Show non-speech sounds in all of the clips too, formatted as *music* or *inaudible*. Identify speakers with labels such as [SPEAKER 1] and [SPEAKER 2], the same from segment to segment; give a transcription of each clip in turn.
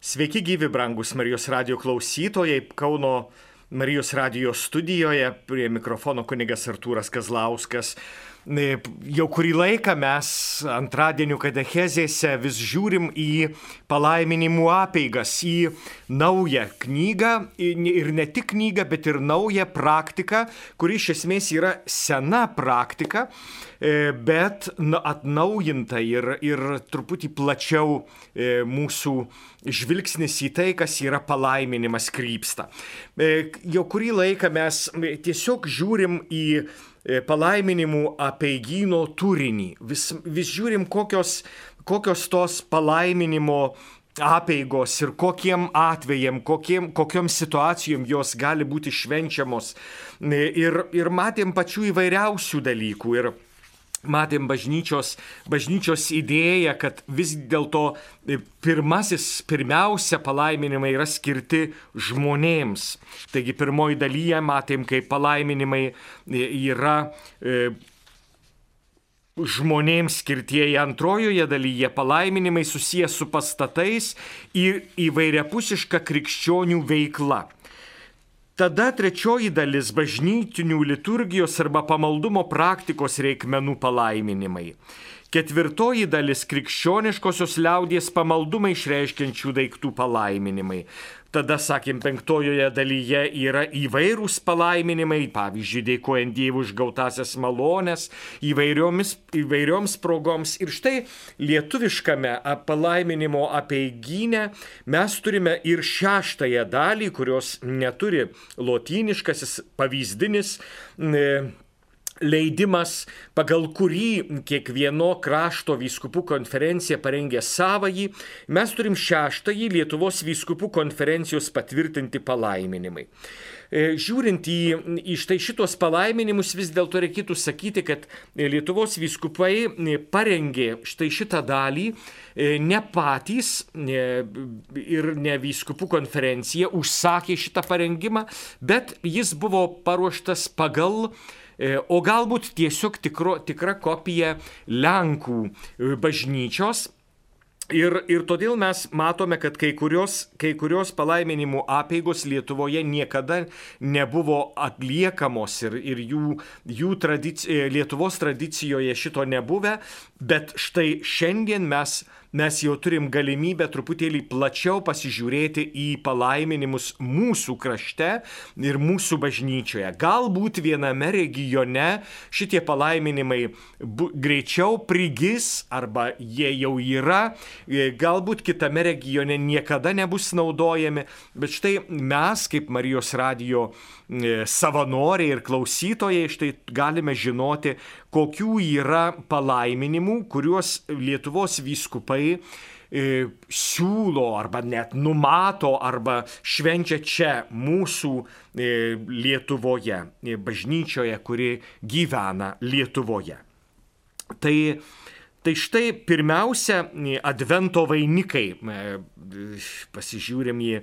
[SPEAKER 1] Sveiki gyvi, brangus Marijos radio klausytojai, Kauno Marijos radio studijoje, prie mikrofono kunigas Artūras Kazlauskas. Jau kurį laiką mes antradienių katechezėse vis žiūrim į palaiminimų apeigas, į naują knygą ir ne tik knygą, bet ir naują praktiką, kuri iš esmės yra sena praktika, e, bet atnaujinta ir, ir truputį plačiau e, mūsų žvilgsnis į tai, kas yra palaiminimas krypsta. E, jau kurį laiką mes tiesiog žiūrim į palaiminimų apiegyno turinį. Vis, vis žiūrim, kokios, kokios tos palaiminimo apeigos ir kokiem atvejam, kokiem, kokiom situacijom jos gali būti švenčiamos. E, ir, ir matėm pačių įvairiausių dalykų. Ir, matėm bažnyčios, bažnyčios idėją, kad vis dėlto e, pirmasis, pirmiausia palaiminimai yra skirti žmonėms. Taigi pirmoji dalyje matėm, kaip palaiminimai e, yra e, žmonėms skirtieji antrojoje dalyje palaiminimai susijęs su pastatais ir įvairiapusiška krikščionių veikla. Tada trečioji dalis - bažnytinių liturgijos arba pamaldumo praktikos reikmenų palaiminimai. Ketvirtoji dalis - krikščioniškosios liaudies pamaldumai išreiškiančių daiktų palaiminimai. Tada, sakėm, penktojoje dalyje yra įvairūs palaiminimai, pavyzdžiui, dėkojant Dievui už gautasias malonės įvairioms, įvairioms progoms. Ir štai lietuviškame palaiminimo apieiginė mes turime ir šeštąją dalį, kurios neturi lotyniškasis pavyzdinis. E, leidimas, pagal kurį kiekvieno krašto vyskupų konferencija parengė savąjį, mes turim šeštąjį Lietuvos vyskupų konferencijos patvirtinti palaiminimai. E, žiūrint į, į štai šitos palaiminimus, vis dėlto reikėtų sakyti, kad Lietuvos vyskupai parengė štai šitą dalį e, ne patys ir ne vyskupų konferencija užsakė šitą parengimą, bet jis buvo paruoštas pagal E, o galbūt tiesiog tikro, tikra kopija Lenkų e, bažnyčios. Ir, ir todėl mes matome, kad kai kurios, kai kurios palaiminimų apėgos Lietuvoje niekada nebuvo atliekamos ir, ir jų, jų tradici, e, Lietuvos tradicijoje šito nebuvę, bet štai šiandien mes mes jau turim galimybę truputėlį plačiau pasižiūrėti į palaiminimus mūsų krašte ir mūsų bažnyčioje. Galbūt viename regione šitie palaiminimai bu, greičiau prigis arba jie jau yra, e, galbūt kitame regione niekada nebus naudojami, bet štai mes kaip Marijos radio savanoriai ir klausytojai štai galime žinoti, kokių yra palaiminimų, kuriuos Lietuvos vyskupai e, siūlo arba net numato arba švenčia čia mūsų e, Lietuvoje, e, bažnyčioje, kuri gyvena Lietuvoje. Tai Tai štai pirmiausia, advento vainikai, pasižiūrim į,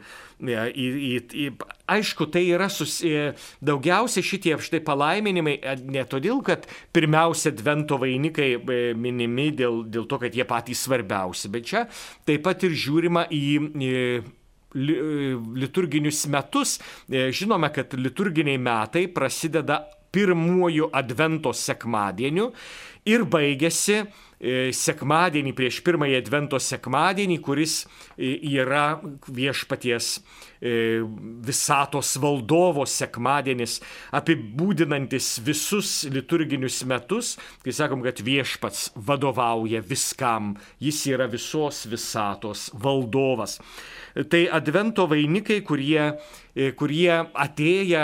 [SPEAKER 1] į, į, į aišku, tai yra susiję, daugiausia šitie štai palaiminimai, ne todėl, kad pirmiausia advento vainikai minimi dėl, dėl to, kad jie patys svarbiausi, bet čia taip pat ir žiūrima į, į liturginius metus. Žinome, kad liturginiai metai prasideda pirmuoju advento sekmadieniu ir baigėsi E, sekmadienį prieš pirmąjį Advento sekmadienį, kuris e, yra viešpaties e, visatos valdovo sekmadienis, apibūdinantis visus liturginius metus, kai sakom, kad viešpats vadovauja viskam, jis yra visos visatos valdovas. Tai Advento vainikai, kurie, kurie atėję,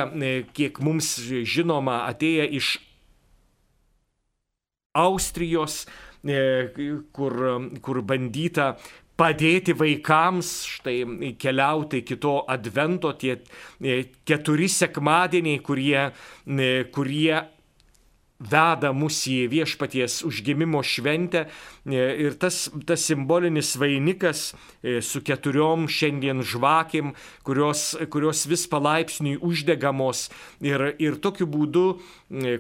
[SPEAKER 1] kiek mums žinoma, atėję iš Austrijos, E, kur, kur bandyta padėti vaikams štai keliauti iki to advento, tie e, keturi sekmadieniai, kurie, e, kurie veda mus į viešpaties užgimimo šventę ir tas, tas simbolinis vainikas su keturiom šiandien žvakėm, kurios, kurios vis palaipsniui uždegamos ir, ir tokiu būdu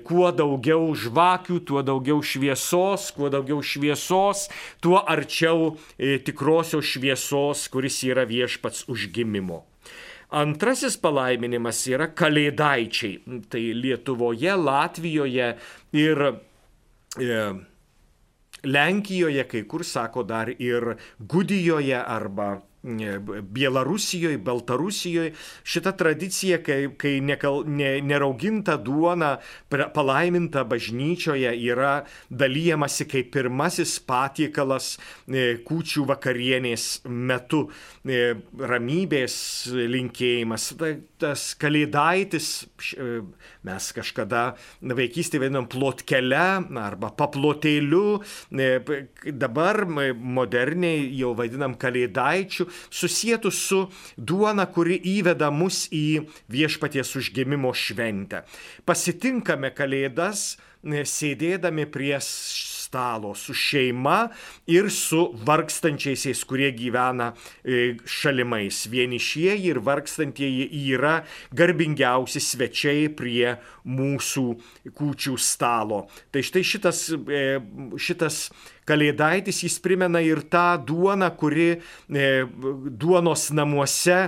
[SPEAKER 1] kuo daugiau žvakių, tuo daugiau šviesos, kuo daugiau šviesos, tuo arčiau tikrosios šviesos, kuris yra viešpats užgimimo. Antrasis palaiminimas yra kalėdaičiai. Tai Lietuvoje, Latvijoje ir e, Lenkijoje, kai kur sako dar ir Gudijoje arba Bielarusijoje, Baltarusijoje šita tradicija, kai, kai nekal, ne, nerauginta duona palaiminta bažnyčioje yra dalyjamasi kaip pirmasis patiekalas e, kūčių vakarienės metu. E, ramybės linkėjimas, tas kalėdaitis, e, mes kažkada vaikystėje vadinam plotkele arba paplotėliu, dabar moderniai jau vadinam kalėdaičiu susijętų su duona, kuri įveda mus į viešpaties užgimimo šventę. Pasitinkame kalėdas sėdėdami prie stalo su šeima ir su vargstančiaisiais, kurie gyvena e, šalimais. Vienišieji ir vargstantieji yra garbingiausi svečiai prie mūsų kūčių stalo. Tai štai šitas, e, šitas kalėdaitis jis primena ir tą duoną, kuri e, duonos namuose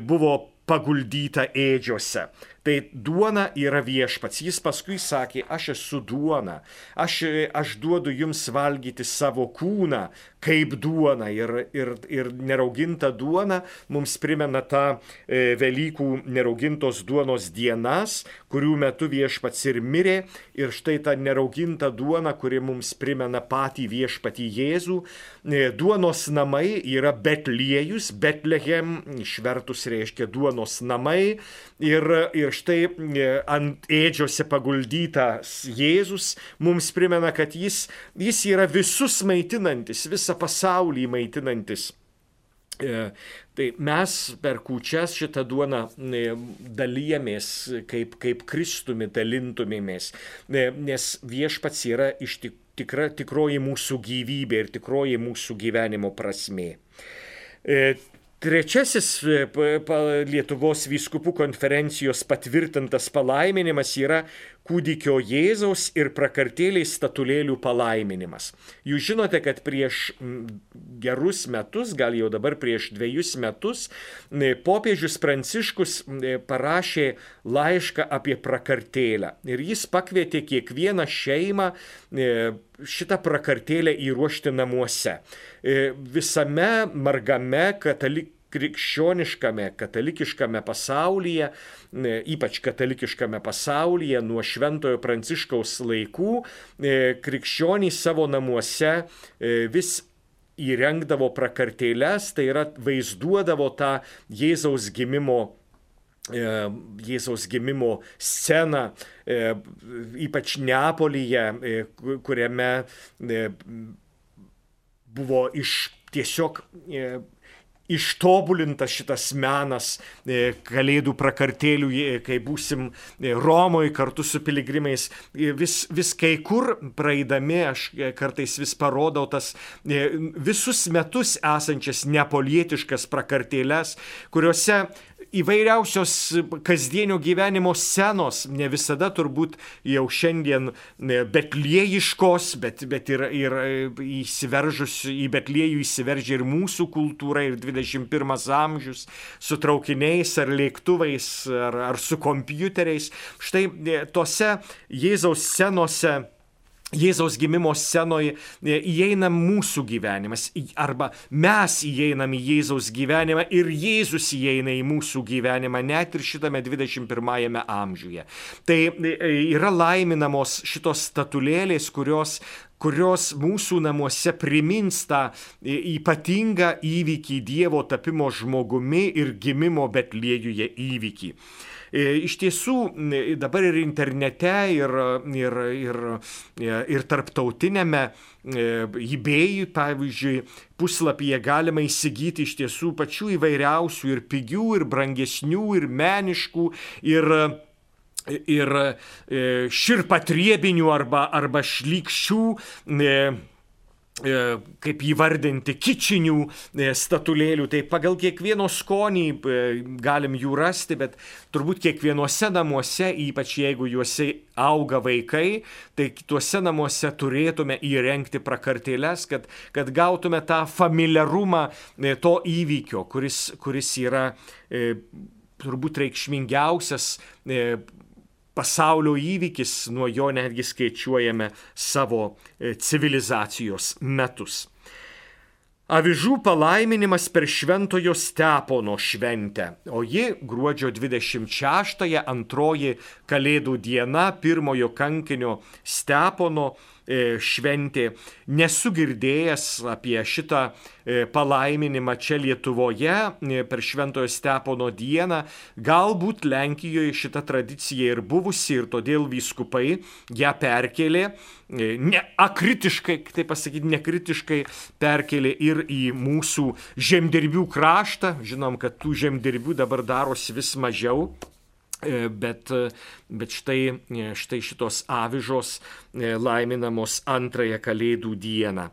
[SPEAKER 1] buvo paguldyta ėdžiose. Tai duona yra viešpats. Jis paskui sakė, aš esu duona, aš, aš duodu jums valgyti savo kūną kaip duona. Ir, ir, ir nerauginta duona mums primena tą e, Velykų neraugintos duonos dienas, kurių metu viešpats ir mirė. Ir štai ta nerauginta duona, kuri mums primena patį viešpatį Jėzų. E, duonos namai yra Betliejus, Betlehem, išvertus reiškia duonos namai. Ir, ir štai e, ant ėdžiose paguldytas Jėzus mums primena, kad jis, jis yra visus maitinantis, visą pasaulį maitinantis. E, tai mes per kūčias šitą duoną e, dalyjamės, kaip, kaip Kristumi dalintumėmės, nes viešpats yra iš tik, tikra, tikroji mūsų gyvybė ir tikroji mūsų gyvenimo prasme. Trečiasis e, Lietuvos vyskupų konferencijos patvirtintas palaiminimas yra kūdikio Jėzaus ir prakartėliai statulėlių palaiminimas. Jūs žinote, kad prieš gerus metus, gal jau dabar prieš dviejus metus, popiežius Pranciškus parašė laišką apie prakartėlę. Ir jis pakvietė kiekvieną šeimą šitą prakartėlę įruošti namuose. Visame margame katalikų krikščioniškame, katalikiškame pasaulyje, ypač katalikiškame pasaulyje nuo Šventojo Pranciškaus laikų, e, krikščionys savo namuose e, vis įrengdavo prakartėlės, tai yra vaizduodavo tą Jėzaus gimimo e, Jėzaus gimimo sceną, ypač Neapolyje, kuriame buvo iš tiesiog ištobulintas šitas menas e, kalėdų prakartėlių, kai būsim e, Romoje kartu su piligrimais. E, vis, vis kai kur praeidami, aš kartais vis parodau tas visus metus esančias nepolietiškas prakartėlės, kuriuose įvairiausios kasdienio gyvenimo scenos, ne visada turbūt jau šiandien betliejiškos, bet, bet ir, ir įsiveržus į betliejų įsiveržia ir mūsų kultūra, ir 21 amžius su traukiniais ar lėktuvais ar, ar su kompiuteriais. Štai tose Jėzaus scenose Jėzaus gimimo scenoje įeina mūsų gyvenimas, arba mes įeinam į Jėzaus gyvenimą ir Jėzus įeina į mūsų gyvenimą net ir šitame 21-ame amžiuje. Tai e, yra laiminamos šitos statulėlės, kurios kurios mūsų namuose primins tą e, ypatingą įvykį Dievo tapimo žmogumi ir gimimo Betliejuje įvykį. E, iš tiesų dabar ir internete, ir, ir, ir, e, ir tarptautinėme eBay, pavyzdžiui, puslapyje galima įsigyti iš tiesų pačių įvairiausių ir pigių, ir brangesnių, ir meniškų, ir ir širpatriebinių arba, arba šlykščių E, kaip įvardinti, kičinių e, statulėlių. Tai pagal kiekvieno skonį e, galim jų rasti, bet turbūt kiekvienuose namuose, ypač jeigu juose auga vaikai, tai tuose namuose turėtume įrengti prakartėlės, kad, kad gautume tą familiarumą to įvykio, kuris, kuris yra turbūt reikšmingiausias pasaulio įvykis, nuo jo netgi skaičiuojame savo e, civilizacijos metus. Avižų palaiminimas per Šventojo Stepono šventę, o ji gruodžio 26-ąją antroji Kalėdų diena pirmojo kankinio Stepono šventė. Nesu girdėjęs apie šitą e, palaiminimą čia Lietuvoje e, per Šventojo Stepono dieną. Galbūt Lenkijoje šita tradicija ir buvusi ir todėl vyskupai ją perkelė, ne akritiškai, taip pasakyti, nekritiškai perkelė ir į mūsų žemdirbių kraštą. Žinom, kad tų žemdirbių dabar darosi vis mažiau. E, bet, e, bet štai, e, štai šitos avižos laiminamos antrąją Kalėdų dieną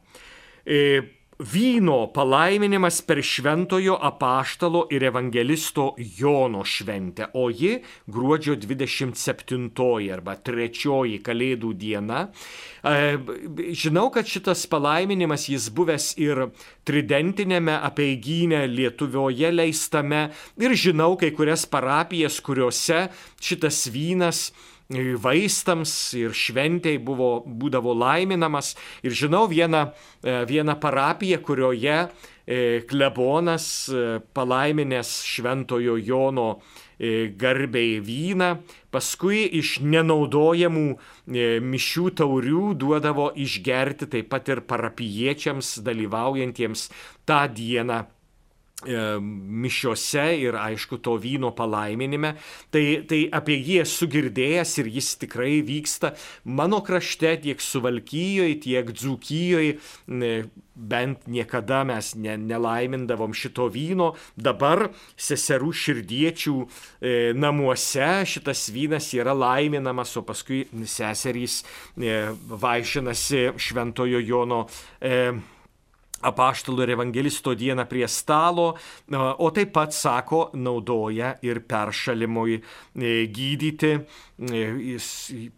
[SPEAKER 1] vyno palaiminimas per šventojo apaštalo ir evangelisto Jono šventę, o ji gruodžio 27 arba 3 Kalėdų diena. E, žinau, kad šitas palaiminimas jis buvęs ir tridentinėme apeigynė Lietuvoje leistame ir žinau kai kurias parapijas, kuriuose šitas vynas vaistams ir šventėjai buvo, būdavo laiminamas. Ir žinau vieną, e, vieną parapiją, kurioje e, klebonas e, palaiminęs šventojo Jono garbiai vyną, paskui iš nenaudojamų mišių taurių duodavo išgerti taip pat ir parapiečiams dalyvaujantiems tą dieną mišiose ir aišku to vyno palaiminime, tai, tai apie jį esu girdėjęs ir jis tikrai vyksta mano krašte tiek Suvalkyjoje, tiek Dzūkyjoje, bent niekada mes ne, nelaimindavom šito vyno, dabar seserų širdiečių e, namuose šitas vynas yra laiminamas, o paskui seserys e, vaišinasi Šventojo Jono e, apaštalų ir evangelisto dieną prie stalo, o taip pat, sako, naudoja ir peršalimui e, gydyti, e,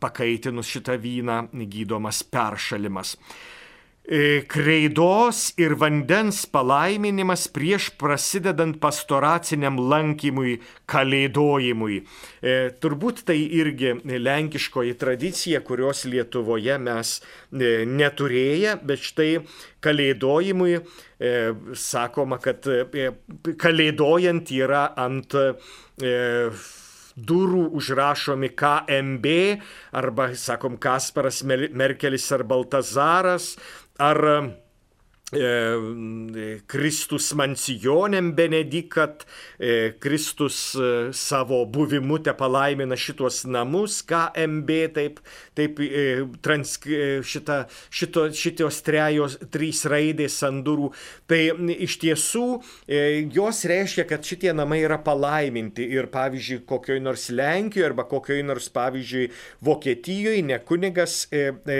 [SPEAKER 1] pakaitinus šitą vyną gydomas peršalimas. E, kreidos ir vandens palaiminimas prieš prasidedant pastoraciniam lankymui, kalėdojimui. E, turbūt tai irgi lenkiškoji tradicija, kurios Lietuvoje mes e, neturėję, bet štai kalėdojimui sakoma, kad kalėdojant yra ant durų užrašomi KMB arba, sakom, Kasparas Merkelis ar Baltazaras, ar E, Kristus mansijonėm benedikat, e, Kristus e, savo buvimu te palaimina šitos namus, KMB, taip, taip trans, šita, šito, šitos trejos, trys raidės ant durų. Tai iš tiesų jos reiškia, kad šitie namai yra palaiminti ir pavyzdžiui, kokioj nors Lenkijoje arba kokioj nors, pavyzdžiui, Vokietijoje ne kunigas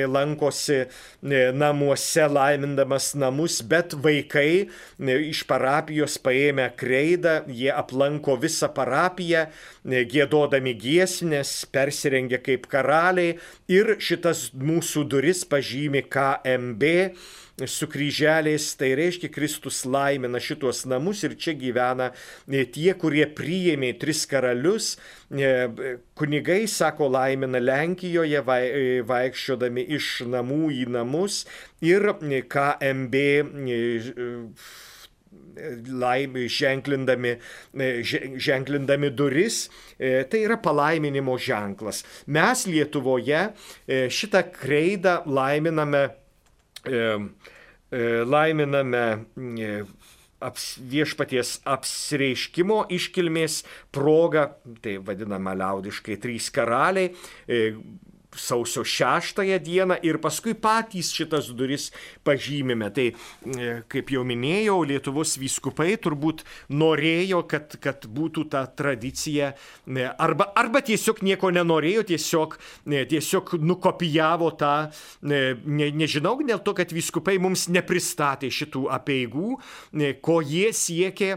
[SPEAKER 1] lankosi namuose laimindamas namus, namus, bet vaikai e, iš parapijos paėmę kreidą, jie aplanko visą parapiją, e, gėdodami giesmės, persirengia kaip karaliai. Ir šitas mūsų duris pažymi KMB su kryželiais, tai reiškia Kristus laimina šitos namus ir čia gyvena e, tie, kurie priėmė tris karalius. E, kunigai, sako, laimina Lenkijoje e, vaikščiodami iš namų į namus ir KMB laimė, ženklindami, ženklindami duris, tai yra palaiminimo ženklas. Mes Lietuvoje šitą kreidą laiminame laiminame e, aps, viešpaties apsireiškimo iškilmės proga, tai vadinama liaudiškai trys karaliai, sausio šeštąją dieną ir paskui patys šitas duris pažymime. Tai, e, kaip jau minėjau, Lietuvos vyskupai turbūt norėjo, kad, kad būtų ta tradicija, e, arba, arba tiesiog nieko nenorėjo, tiesiog, e, tiesiog nukopijavo tą, ne, nežinau, dėl to, kad vyskupai mums nepristatė šitų apieigų, ko jie siekė,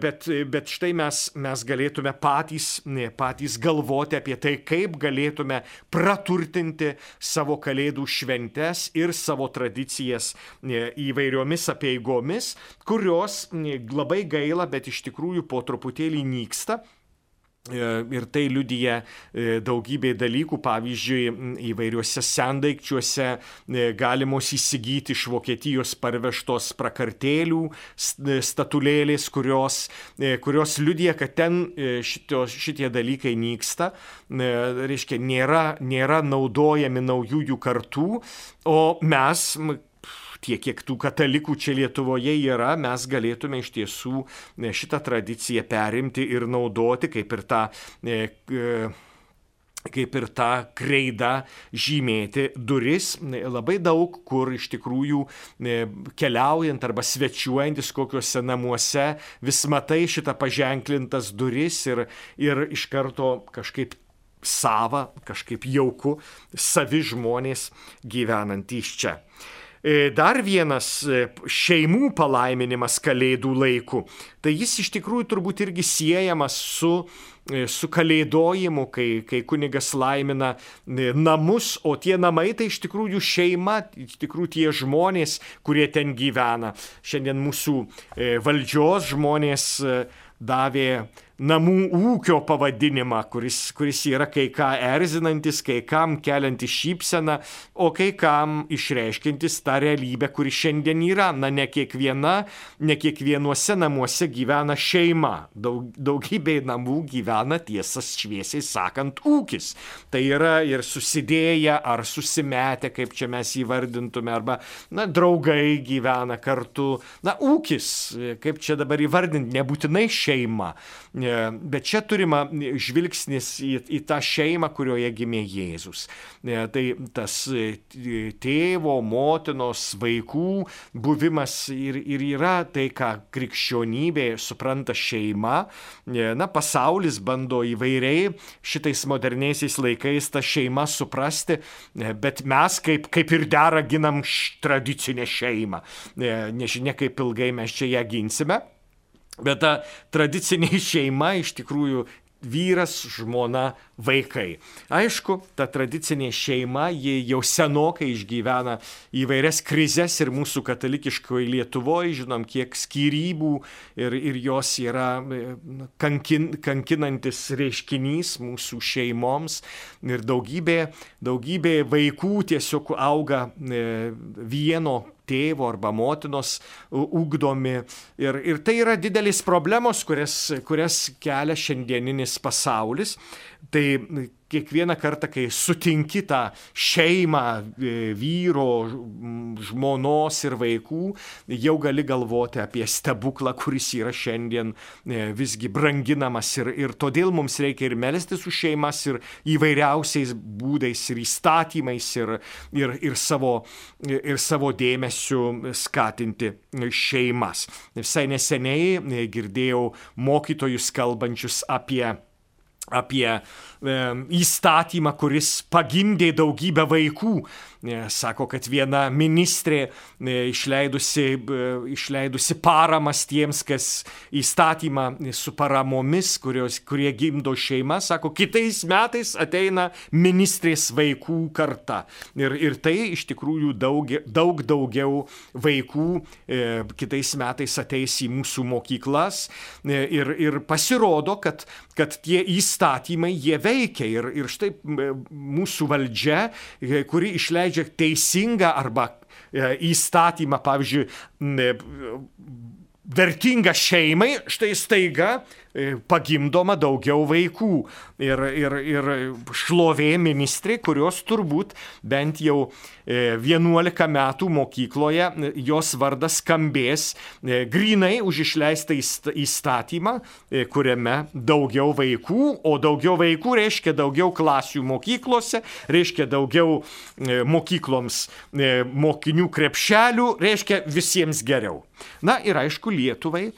[SPEAKER 1] bet, bet štai mes, mes galėtume patys, patys galvoti apie tai, kaip galėtume praturtinti praturtinti savo kalėdų šventes ir savo tradicijas e, įvairiomis apieigomis, kurios labai gaila, bet iš tikrųjų po truputėlį nyksta. E, ir tai liudyja e, daugybė dalykų, pavyzdžiui, įvairiuose sendaikčiuose e, galimos įsigyti iš Vokietijos parvežtos prakartėlių statulėlės, kurios, kurios liudyja, kad ten šito, šitie dalykai nyksta, reiškia, nėra, nėra naudojami naujųjų kartų, o mes tiek, kiek tų katalikų čia Lietuvoje yra, mes galėtume iš tiesų e, šitą tradiciją perimti ir naudoti kaip ir tą e, e, kaip ir tą kreidą žymėti duris. Labai daug, kur iš tikrųjų keliaujant arba svečiuojantis kokiuose namuose, vis matai šitą paženklintas duris ir, ir iš karto kažkaip sava, kažkaip jauku, savi žmonės gyvenantys čia. E, dar vienas e, šeimų palaiminimas kalėdų laiku. Tai jis iš tikrųjų turbūt irgi siejamas su, e, su kalėdojimu, kai, kai kunigas laimina namus, o tie namai tai iš tikrųjų šeima, iš tikrųjų tie žmonės, kurie ten gyvena. Šiandien mūsų valdžios žmonės davė namų ūkio pavadinimą, kuris, kuris yra kai ką erzinantis, kai kam keliantis šypseną, o kai kam išreiškintis tą realybę, kuri šiandien yra. Na, ne kiekviena, ne kiekvienuose namuose gyvena šeima. Daug, daugybė namų gyvena tiesas šviesiai sakant ūkis. Tai yra ir susidėję ar susimetę, kaip čia mes įvardintume, arba, na, draugai gyvena kartu. Na, ūkis, kaip čia dabar įvardinti, nebūtinai šeima. E, bet čia turima žvilgsnis į, į tą šeimą, kurioje gimė Jėzus. E, tai tas e, tėvo, motinos, vaikų buvimas ir, ir yra tai, ką krikščionybė supranta šeima. Na, pasaulis bando įvairiai šitais moderniaisiais laikais tą šeimą suprasti, bet mes kaip, kaip ir dera ginam tradicinę šeimą. Nežinia, kaip ilgai mes čia ją ginsime. Bet ta tradicinė *laughs* šeima iš tikrųjų vyras, žmona, vaikai. Aišku, ta tradicinė šeima, ji jau senokai išgyvena įvairias krizes ir mūsų katalikiškoje Lietuvoje, žinom, kiek skirybų ir, ir jos yra e, kankin, kankinantis reiškinys mūsų šeimoms ir daugybė, daugybė vaikų tiesiog auga e, vieno tėvo arba motinos ugdomi. Ir, ir tai yra didelis problemos, kurias, kurias kelia šiandieninis pasaulis. Tai kiekvieną kartą, kai sutinki tą šeimą e, vyro, žmonos ir vaikų, jau gali galvoti apie stebuklą, kuris yra šiandien e, visgi branginamas ir, ir todėl mums reikia ir melstis už šeimas ir įvairiausiais būdais ir įstatymais ir, ir, ir, savo, ir savo dėmesiu skatinti šeimas. Visai neseniai e, girdėjau mokytojus kalbančius apie apie e, įstatymą, kuris pagimdė daugybę vaikų Sako, kad viena ministrė išleidusi, išleidusi paramas tiems, kas įstatymą su paramomis, kurios, kurie gimdo šeimą, sako, kitais metais ateina ministrės vaikų karta. Ir, ir tai iš tikrųjų daug, daug daugiau vaikų e, kitais metais ateis į mūsų mokyklas e, ir, ir pasirodo, kad, kad tie įstatymai jie veikia. Ir, ir štai mūsų valdžia, e, kuri išleidžia leidžia teisingą arba e, įstatymą, pavyzdžiui, vertinga šeimai, štai staiga e, pagimdoma daugiau vaikų. Ir, ir, ir šlovė ministrė, kurios turbūt bent jau 11 e, metų mokykloje jos vardas skambės e, grinai už išleistą įstatymą, kuriame daugiau vaikų, o daugiau vaikų reiškia daugiau klasių mokyklose, reiškia daugiau mokykloms mokinių krepšelių, reiškia visiems geriau. Na ir aišku, Lietuvai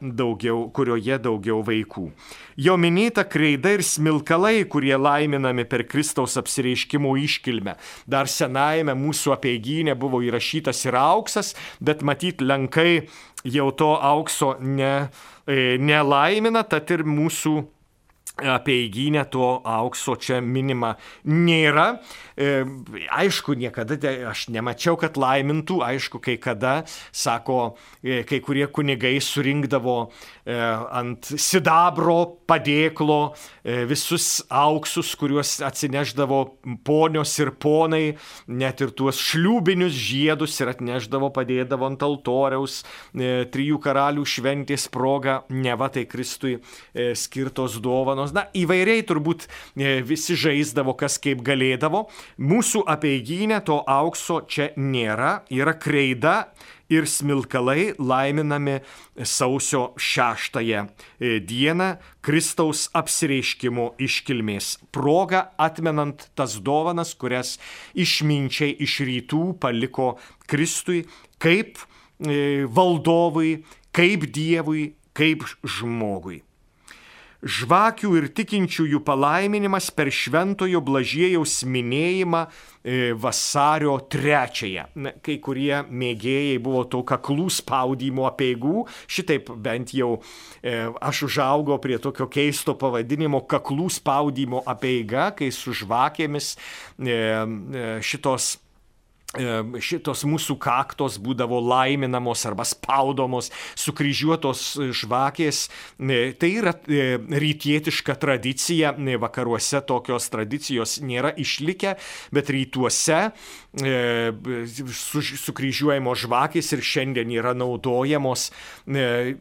[SPEAKER 1] daugiau, kurioje daugiau vaikų. Jo minėta kreida ir smilkalai, kurie laiminami per Kristaus apsireiškimo iškilmę. Dar senajame mūsų apieiginė buvo įrašytas ir auksas, bet matyt, lenkai jau to aukso ne, e, nelaimina, tad ir mūsų apie įgynę to aukso čia minima nėra. E, aišku, niekada aš nemačiau, kad laimintų, aišku, kai kada, sako, e, kai kurie kunigai surinkdavo e, ant sidabro padėklo e, visus auksus, kuriuos atsineždavo ponios ir ponai, net ir tuos šliūbinius žiedus ir atneždavo, padėdavo ant altoriaus e, trijų karalių šventės proga, ne va tai Kristui e, skirtos dovanos dovanos. Na, įvairiai turbūt e, visi žaisdavo, kas kaip galėdavo. Mūsų apieiginė to aukso čia nėra, yra kreida ir smilkalai laiminami sausio šeštąją e, dieną Kristaus apsireiškimo iškilmės proga, atmenant tas dovanas, kurias išminčiai iš rytų paliko Kristui kaip e, valdovui, kaip Dievui, kaip žmogui žvakių ir tikinčiųjų palaiminimas per šventojo blažiejaus minėjimą e, vasario trečiąją. Kai kurie mėgėjai buvo to kaklų spaudimo apieigų, šitaip bent jau e, aš užaugau prie tokio keisto pavadinimo kaklų spaudimo apeiga, kai su žvakėmis e, šitos šitos mūsų kaktos būdavo laiminamos arba spaudomos, sukryžiuotos žvakės. Tai yra e, rytietiška tradicija, vakaruose tokios tradicijos nėra išlikę, bet rytuose e, sukryžiuojamos žvakės ir šiandien yra naudojamos e,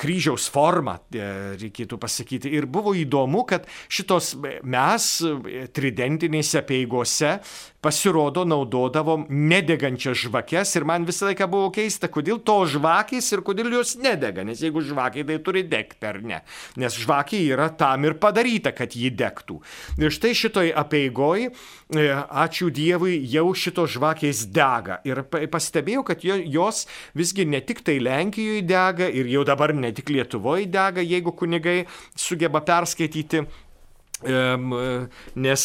[SPEAKER 1] kryžiaus forma, reikėtų pasakyti. Ir buvo įdomu, kad šitos mes tridentinėse peigose pasirodo naudodavom nedegančias žvakes ir man visą laiką buvo keista, kodėl to žvakės ir kodėl jos nedega, nes jeigu žvakė tai turi degti ar ne, nes žvakė yra tam ir padaryta, kad ji degtų. Ir štai šitoj apieigoj, e, ačiū Dievui, jau šitos žvakės dega ir pastebėjau, kad jos visgi ne tik tai Lenkijoje dega ir jau dabar ne tik Lietuvoje dega, jeigu kunigai sugeba perskaityti Nes,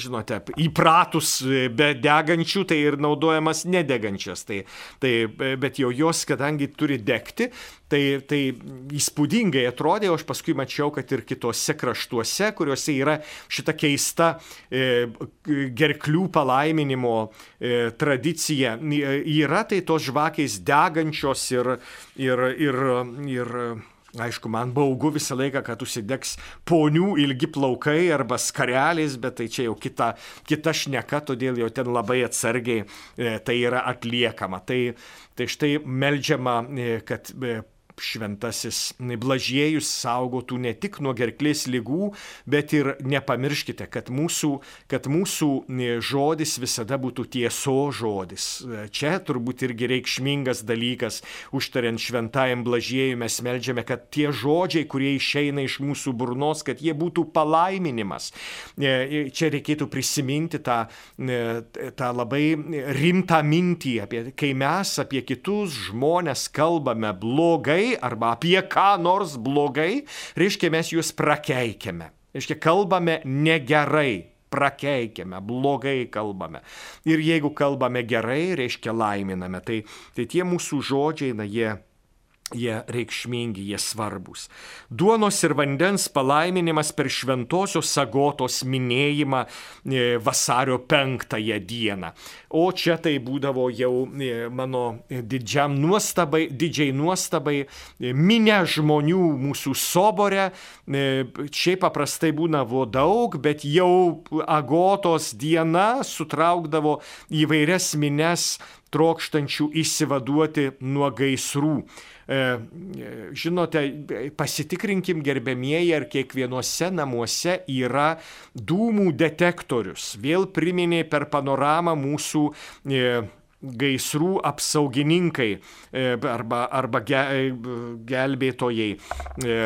[SPEAKER 1] žinote, įpratus be degančių, tai ir naudojamas nedegančias. Tai, tai, bet jau jos, kadangi turi degti, tai, tai įspūdingai atrodė, o aš paskui mačiau, kad ir kitose kraštuose, kuriuose yra šita keista e, gerklių palaiminimo e, tradicija, yra tai tos žvakės degančios ir, ir, ir, ir Aišku, man baugu visą laiką, kad užsidegs ponių ilgi plaukai arba skarelės, bet tai čia jau kita, kita šneka, todėl jau ten labai atsargiai e, tai yra atliekama. Tai, tai štai melžiama, e, kad e, šventasis Blažiejus saugotų ne tik nuo gerklės lygų, bet ir nepamirškite, kad mūsų, kad mūsų žodis visada būtų tieso žodis. Čia turbūt irgi reikšmingas dalykas, užtariant šventajam Blažiejui mes melžiame, kad tie žodžiai, kurie išeina iš mūsų burnos, kad jie būtų palaiminimas. Čia reikėtų prisiminti tą, tą labai rimtą mintį, apie, kai mes apie kitus žmonės kalbame blogai, blogai arba apie ką nors blogai, reiškia mes juos prakeikiame. Reiškia, kalbame negerai, prakeikiame, blogai kalbame. Ir jeigu kalbame gerai, reiškia laiminame. Tai, tai tie mūsų žodžiai, na jie jie reikšmingi, jie svarbus. Duonos ir vandens palaiminimas per šventosios sagotos minėjimą e, vasario penktąją dieną. O čia tai būdavo jau e, mano didžiam nuostabai, didžiai nuostabai, e, minė žmonių mūsų sobore. Šiaip paprastai būdavo daug, bet jau agotos diena sutraukdavo įvairias mines trokštančių išsivaduoti nuo gaisrų. E, žinote, pasitikrinkim gerbėmieji, ar kiekvienuose namuose yra dūmų detektorius. Vėl priminė per panoramą mūsų gaisrų apsaugininkai e, arba, arba e, gelbėtojai, e,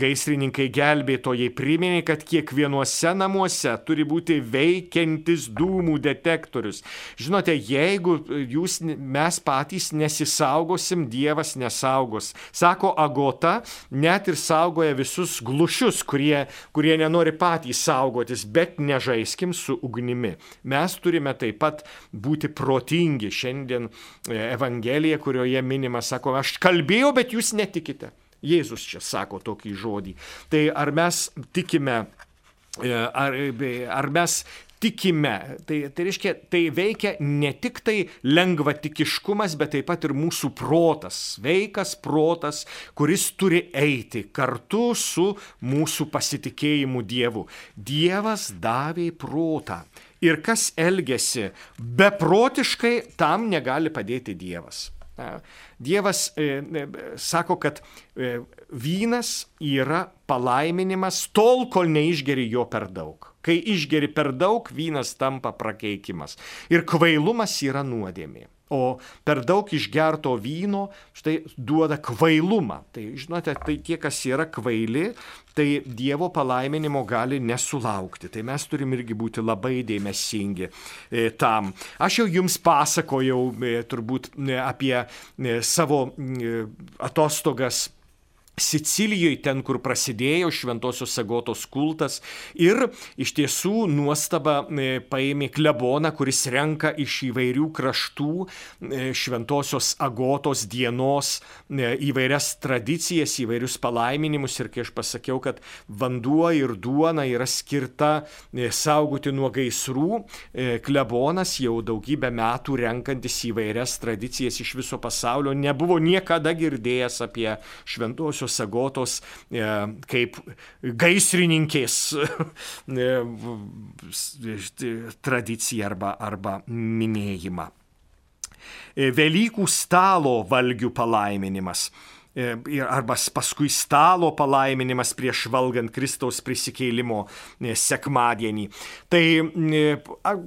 [SPEAKER 1] gaisrininkai gelbėtojai priminė, kad kiekvienuose namuose turi būti veikiantis dūmų detektorius. Žinote, jeigu jūs, mes patys nesisaugosim, Dievas nesaugos. Sako Agota, net ir saugoja visus glušius, kurie, kurie nenori patys saugotis, bet nežaiskim su ugnimi. Mes turime taip pat būti protingi šiandien e, Evangelija, kurioje minima, sako, aš kalbėjau, bet jūs netikite. Jėzus čia sako tokį žodį. Tai ar mes tikime, e, ar, ar mes tikime. Tai, tai reiškia, tai veikia ne tik tai lengvatikiškumas, bet taip pat ir mūsų protas, sveikas protas, kuris turi eiti kartu su mūsų pasitikėjimu Dievu. Dievas davė protą ir kas elgesi beprotiškai, tam negali padėti Dievas. Dievas e, sako, kad e, vynas yra palaiminimas tol, kol neišgeri jo per daug. Kai išgeri per daug, vynas tampa prakeikimas. Ir kvailumas yra nuodėmė. O per daug išgerto vyno štai duoda kvailumą. Tai žinote, tai tie, kas yra kvaili, tai Dievo palaiminimo gali nesulaukti. Tai mes turim irgi būti labai dėmesingi e, tam. Aš jau jums pasakojau e, turbūt e, apie e, savo e, atostogas Sicilijoje, ten, kur prasidėjo Šventosios Agotos kultas. Ir iš tiesų nuostaba e, paėmė kleboną, kuris renka iš įvairių kraštų e, Šventosios Agotos dienos e, įvairias tradicijas, įvairius palaiminimus. Ir kai aš pasakiau, kad vanduo ir duona yra skirta saugoti nuo gaisrų, klebonas jau daugybę metų renkantis įvairias tradicijas iš viso pasaulio nebuvo niekada girdėjęs apie Šventosios Šventosios Agotos e, kaip gaisrininkės *laughs* e, tradiciją arba, arba minėjimą. E, Velykų stalo valgių palaiminimas arba paskui stalo palaiminimas prieš valgant Kristaus prisikėlimo sekmadienį. Tai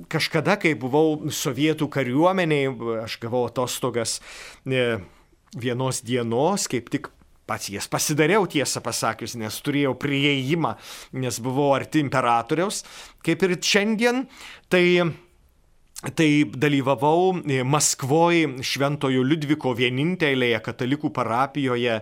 [SPEAKER 1] kažkada, kai buvau sovietų kariuomeniai, aš gavau atostogas vienos dienos, kaip tik pats jas pasidariau tiesą pasakius, nes turėjau prieimą, nes buvau arti imperatoriaus, kaip ir šiandien, tai Tai dalyvavau Maskvoje Šventojo Liudviko vienintelėje katalikų parapijoje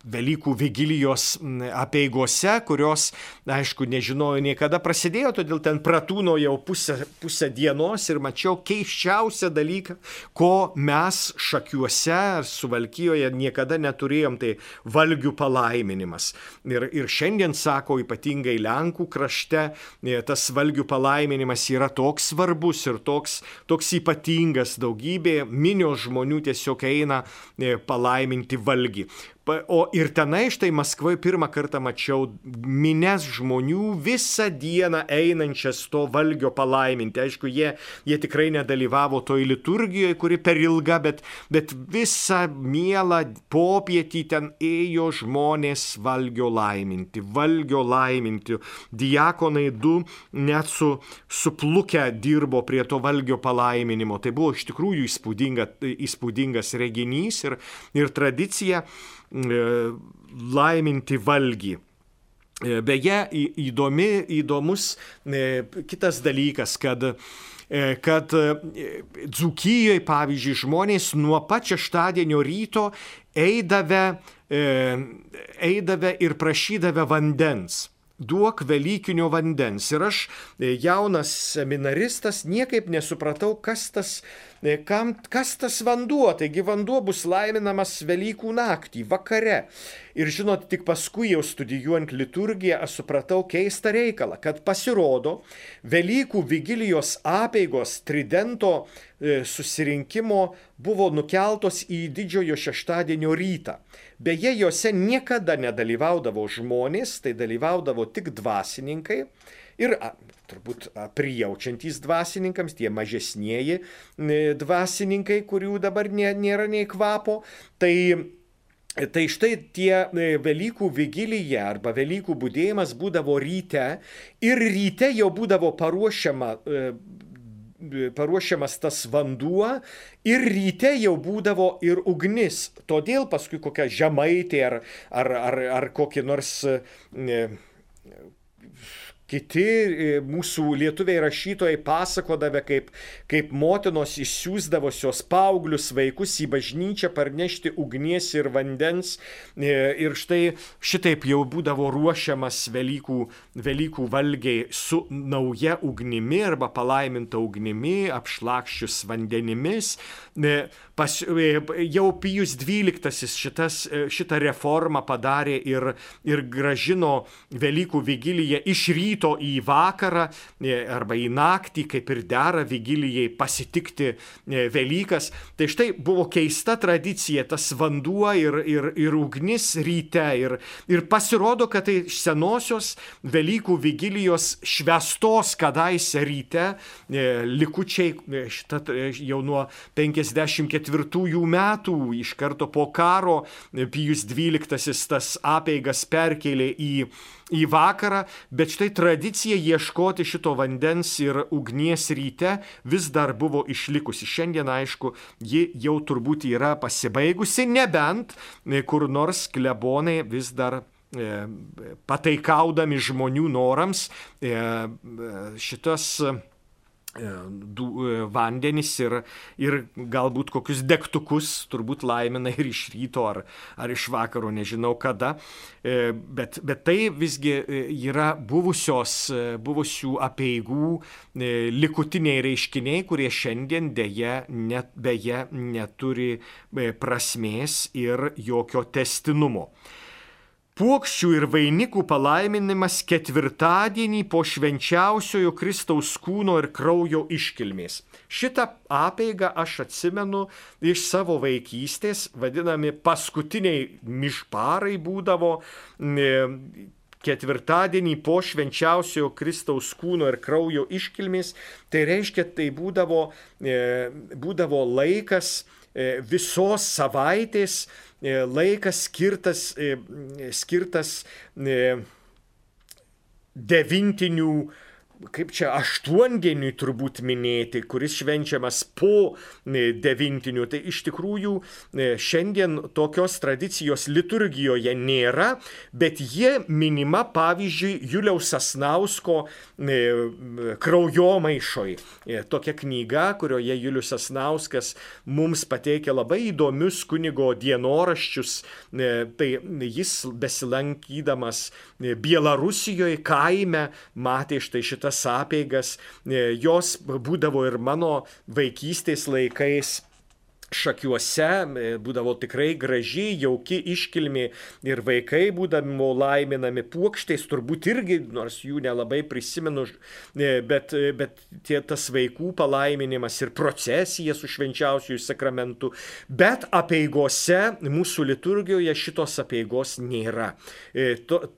[SPEAKER 1] Velykų vigilijos apieigose, kurios, aišku, nežinojau niekada prasidėjo, todėl ten pratūno jau pusę, pusę dienos ir mačiau keiščiausią dalyką, ko mes šakiuose ar suvalkyjoje niekada neturėjom, tai valgių palaiminimas. Ir, ir šiandien, sako, ypatingai Lenkų krašte, e, tas valgių palaiminimas yra toks svarbus ir toks, toks ypatingas, daugybė minios žmonių tiesiog eina e, palaiminti valgį. O ir tenai štai Maskvoje pirmą kartą mačiau mines žmonių visą dieną einančias to valgio palaiminti. Aišku, jie, jie tikrai nedalyvavo toj liturgijoje, kuri per ilga, bet, bet visą mielą popietį ten ėjo žmonės valgio laiminti, valgio laiminti. Diakonai du net su, suplukę dirbo prie to valgio palaiminimo. Tai buvo iš tikrųjų įspūdinga, įspūdingas reginys ir, ir tradicija. E, laiminti valgį. E, beje, įdomi, įdomus e, kitas dalykas, kad kad Dzukijoje, pavyzdžiui, žmonės nuo pat šeštadienio ryto eidavę, eidavę ir prašydavę vandens duok Velykinio vandens. Ir aš, jaunas seminaristas, niekaip nesupratau, kas tas kam, kas tas vanduo, taigi vanduo bus laiminamas Velykų naktį, vakare. Ir žinot, tik paskui jau studijuojant liturgiją aš supratau keistą reikalą, kad pasirodo Velykų vigilijos apėgos tridento e, susirinkimo buvo nukeltos į didžiojo šeštadienio rytą. Beje, juose niekada nedalyvaudavo žmonės, tai dalyvaudavo tik dvasininkai ir turbūt prijaučiantys dvasininkams, tie mažesnieji dvasininkai, kurių dabar nėra nei kvapo. Tai Tai štai tie Velykų vigilyje arba Velykų būdėjimas būdavo ryte ir ryte jau būdavo paruošiama paruošiamas tas vanduo ir ryte jau būdavo ir ugnis. Todėl paskui kokia žemaitė ar, ar, ar, ar kokie nors Kiti e, mūsų lietuviai rašytojai pasakodavę, kaip, kaip motinos išsiųsdavosios paauglius vaikus į bažnyčią parnešti ugnies ir vandens. E, ir štai šitaip jau būdavo ruošiamas Velykų, Velykų valgiai su nauja ugnimi arba palaiminta ugnimi, apšlakščius vandenimis. E, pas, jau Pijus XII šitas, šitą reformą padarė ir, ir gražino Velykų vigiliją iš ryto į vakarą e, arba į naktį, kaip ir dera vigilijai pasitikti e, Velykas. Tai štai buvo keista tradicija, tas vanduo ir, ir, ir ugnis ryte. Ir, ir pasirodo, kad tai senosios Velykų vigilijos švestos kadaise ryte e, likučiai šita, jau nuo 54 metų iš karto po karo Pijus XII tas apeigas perkelė į į vakarą, bet štai tradicija ieškoti šito vandens ir ugnies ryte vis dar buvo išlikusi. Šiandien, aišku, ji jau turbūt yra pasibaigusi, nebent e, kur nors klebonai vis dar e, pataikaudami žmonių norams e, šitas E, e, vandenis ir, ir galbūt kokius degtukus, turbūt laimina ir iš ryto ar, ar iš vakaro, nežinau kada. E, bet, bet tai visgi yra buvusios, buvusių apieigų likutiniai reiškiniai, kurie šiandien dėje net, beje neturi prasmės ir jokio testinumo. Puokščių ir vainikų palaiminimas ketvirtadienį po švenčiausiojo Kristaus kūno ir kraujo iškilmės. Šitą apėgą aš atsimenu iš savo vaikystės, vadinami paskutiniai mišparai būdavo ketvirtadienį po švenčiausiojo Kristaus kūno ir kraujo iškilmės. Tai reiškia, tai būdavo, e, būdavo laikas e, visos savaitės E, laikas skirtas, e, skirtas e, devintinių kaip čia aštuondieniui turbūt minėti, kuris švenčiamas po e, devintinių. Tai iš tikrųjų e, šiandien tokios tradicijos liturgijoje nėra, bet jie minima pavyzdžiui Juliaus Asnausko e, kraujomaišoj. Tokia knyga, kurioje Julius Asnauskas mums pateikia labai įdomius kunigo dienoraščius. Tai jis besilankydamas Bielarusijoje kaime matė štai šitą tas apeigas, e, jos būdavo ir mano vaikystės laikais šakiuose e, būdavo tikrai graži, jauki iškilmė ir vaikai būdami laiminami puokštais, turbūt irgi, nors jų nelabai prisimenu, e, bet, e, bet tie, tas vaikų palaiminimas ir procesija su švenčiausiųjų sakramentu, bet apieigose mūsų liturgijoje šitos apieigos nėra.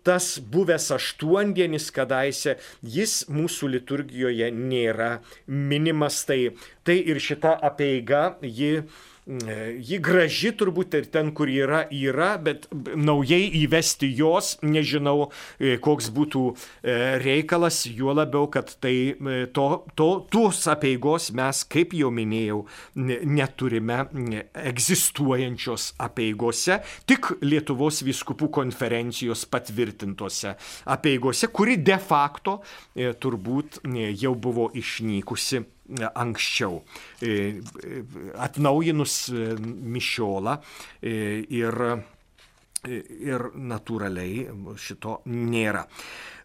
[SPEAKER 1] Tas buvęs aštuondienis kadaise, jis mūsų liturgijoje nėra minimas, tai, tai ir šita apeiga, ji ji graži turbūt ir ten, kur yra, yra, bet naujai įvesti jos, nežinau, e, koks būtų e, reikalas, juo labiau, kad tai to, to, tos apieigos mes, kaip jau minėjau, neturime egzistuojančios apieigose, tik Lietuvos viskupų konferencijos patvirtintose apieigose, kuri de facto turbūt jau buvo išnykusi anksčiau. E, atnaujinus e, mišiolą e, ir, ir natūraliai šito nėra.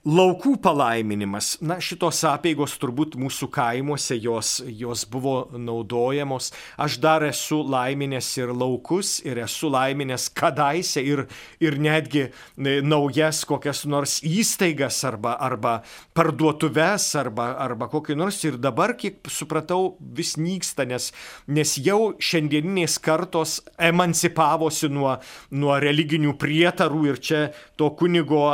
[SPEAKER 1] Laukų palaiminimas. Na, šitos apėgos turbūt mūsų kaimuose jos, jos buvo naudojamos. Aš dar esu laiminęs ir laukus, ir esu laiminęs kadaise, ir, ir netgi e, naujas kokias nors įstaigas arba, arba parduotuves, arba, arba kokį nors. Ir dabar, kiek supratau, vis nyksta, nes, nes jau šiandieninės kartos emancipavosi nuo, nuo religinių prietarų ir čia to kunigo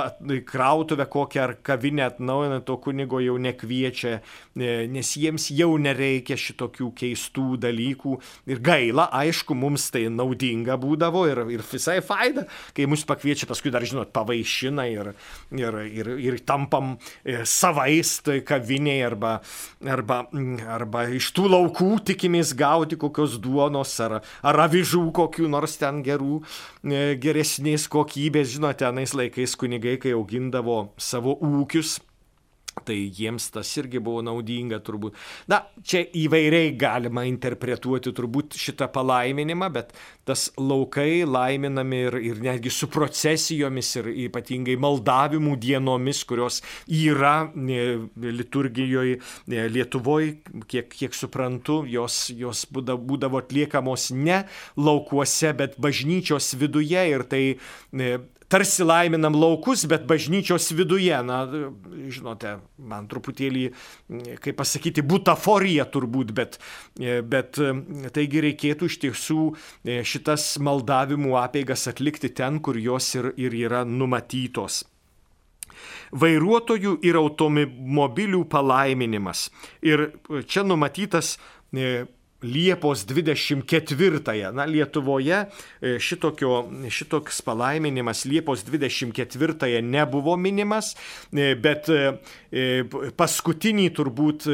[SPEAKER 1] krautuvę kokią ar kavinę atnaujina, to kunigo jau nekviečia, e, nes jiems jau nereikia šitokių keistų dalykų. Ir gaila, aišku, mums tai naudinga būdavo ir, ir visai faida, kai mus pakviečia, paskui dar, žinot, pavaišina ir, ir, ir, ir tampam e, savais tai kaviniai arba, arba, arba iš tų laukų tikimės gauti kokios duonos ar, ar avižų kokių nors ten gerų, e, geresnės kokybės, žinote, anais laikais kunigai, kai augindavo savo ūkius, Tai jiems tas irgi buvo naudinga turbūt. Na, čia įvairiai galima interpretuoti turbūt šitą palaiminimą, bet tas laukai laiminami ir, ir netgi su procesijomis ir ypatingai maldavimų dienomis, kurios yra e, liturgijoje Lietuvoje, kiek, kiek suprantu, jos, jos būdavo atliekamos ne laukuose, bet bažnyčios viduje ir tai e, tarsi laiminam laukus, bet bažnyčios viduje, na, žinote, man truputėlį, kaip pasakyti, butaforija turbūt, bet, bet taigi reikėtų iš tiesų šitas maldavimų apeigas atlikti ten, kur jos ir, ir yra numatytos vairuotojų ir automobilių palaiminimas. Ir čia numatytas Liepos 24-ąją. Na, Lietuvoje e, šitokio, šitoks palaiminimas Liepos 24-ąją nebuvo minimas, e, bet e, paskutinį turbūt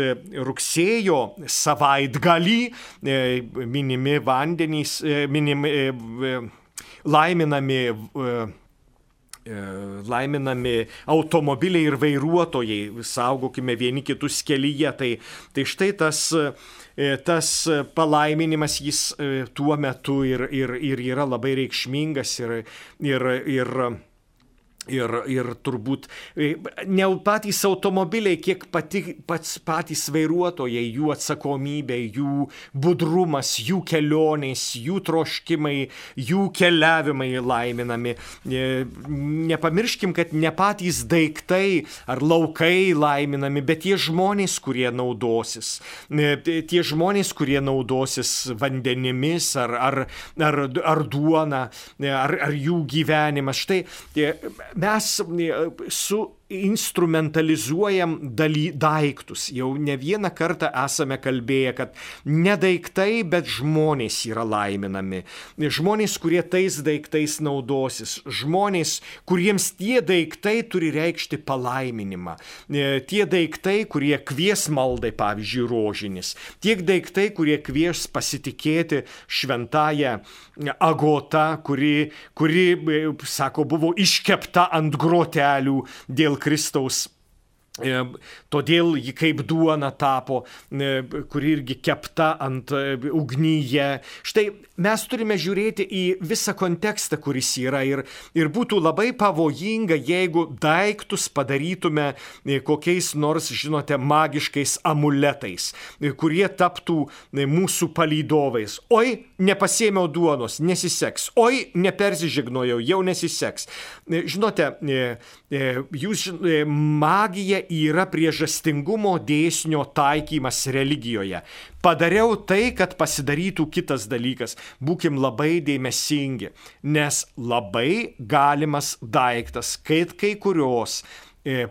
[SPEAKER 1] rugsėjo savaitgalį minimi vandenys, minimi laiminami laiminami automobiliai ir vairuotojai, saugokime vieni kitus kelyje. Tai, tai štai tas tas palaiminimas jis e, tuo metu ir, ir, ir yra labai reikšmingas ir, ir, ir Ir, ir turbūt e, ne patys automobiliai, kiek pati, pats patys vairuotojai, jų atsakomybė, jų budrumas, jų kelionės, jų troškimai, jų keliavimai laiminami. E, nepamirškim, kad ne patys daiktai ar laukai laiminami, bet tie žmonės, kurie naudosis. E, tie žmonės, kurie naudosis vandenimis ar, ar, ar, ar duona, ar, ar jų gyvenimas. Štai mes e, su instrumentalizuojam daly, daiktus. Jau ne vieną kartą esame kalbėję, kad ne daiktai, bet žmonės yra laiminami. Žmonės, kurie tais daiktais naudosis. Žmonės, kuriems tie daiktai turi reikšti palaiminimą. E, tie daiktai, kurie kvies maldai, pavyzdžiui, rožinis. Tiek daiktai, kurie kvies pasitikėti šventąją agotą, kuri, kuri, e, sako, buvo iškepta ant grotelių dėl Kristaus E, todėl ji kaip duona tapo, e, kuri irgi kepta ant e, ugnyje. Štai mes turime žiūrėti į visą kontekstą, kuris yra ir, ir būtų labai pavojinga, jeigu daiktus padarytume kokiais nors, žinote, magiškais amuletais, kurie taptų mūsų palydovais. Oi, nepasėmiau duonos, nesiseks. Oi, nepersižegnojau, jau nesiseks. Žinote, jūs magija yra priežastingumo dėsnio taikymas religijoje. Padariau tai, kad pasidarytų kitas dalykas. Būkim labai dėmesingi, nes labai galimas daiktas, kaip kai kurios e,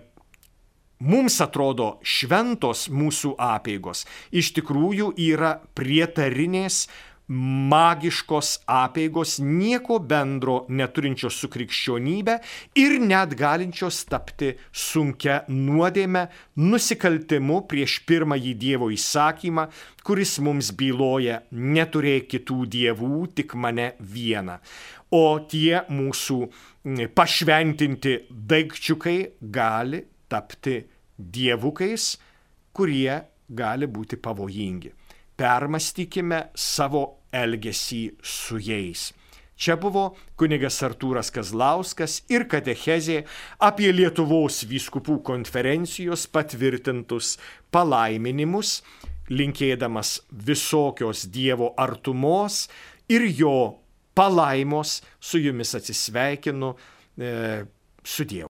[SPEAKER 1] mums atrodo šventos mūsų apėgos, iš tikrųjų yra prietarinės magiškos apėgos nieko bendro neturinčios su krikščionybė ir net galinčios tapti sunkia nuodėme, nusikaltimu prieš pirmąjį Dievo įsakymą, kuris mums byloja neturėk kitų dievų, tik mane vieną. O tie mūsų pašventinti daikčiukai gali tapti dievukais, kurie gali būti pavojingi permastykime savo elgesį su jais. Čia buvo kunigas Artūras Kazlauskas ir katechezė apie Lietuvos vyskupų konferencijos patvirtintus palaiminimus, linkėdamas visokios Dievo artumos ir jo palaimos su jumis atsisveikinu e, su Dievu.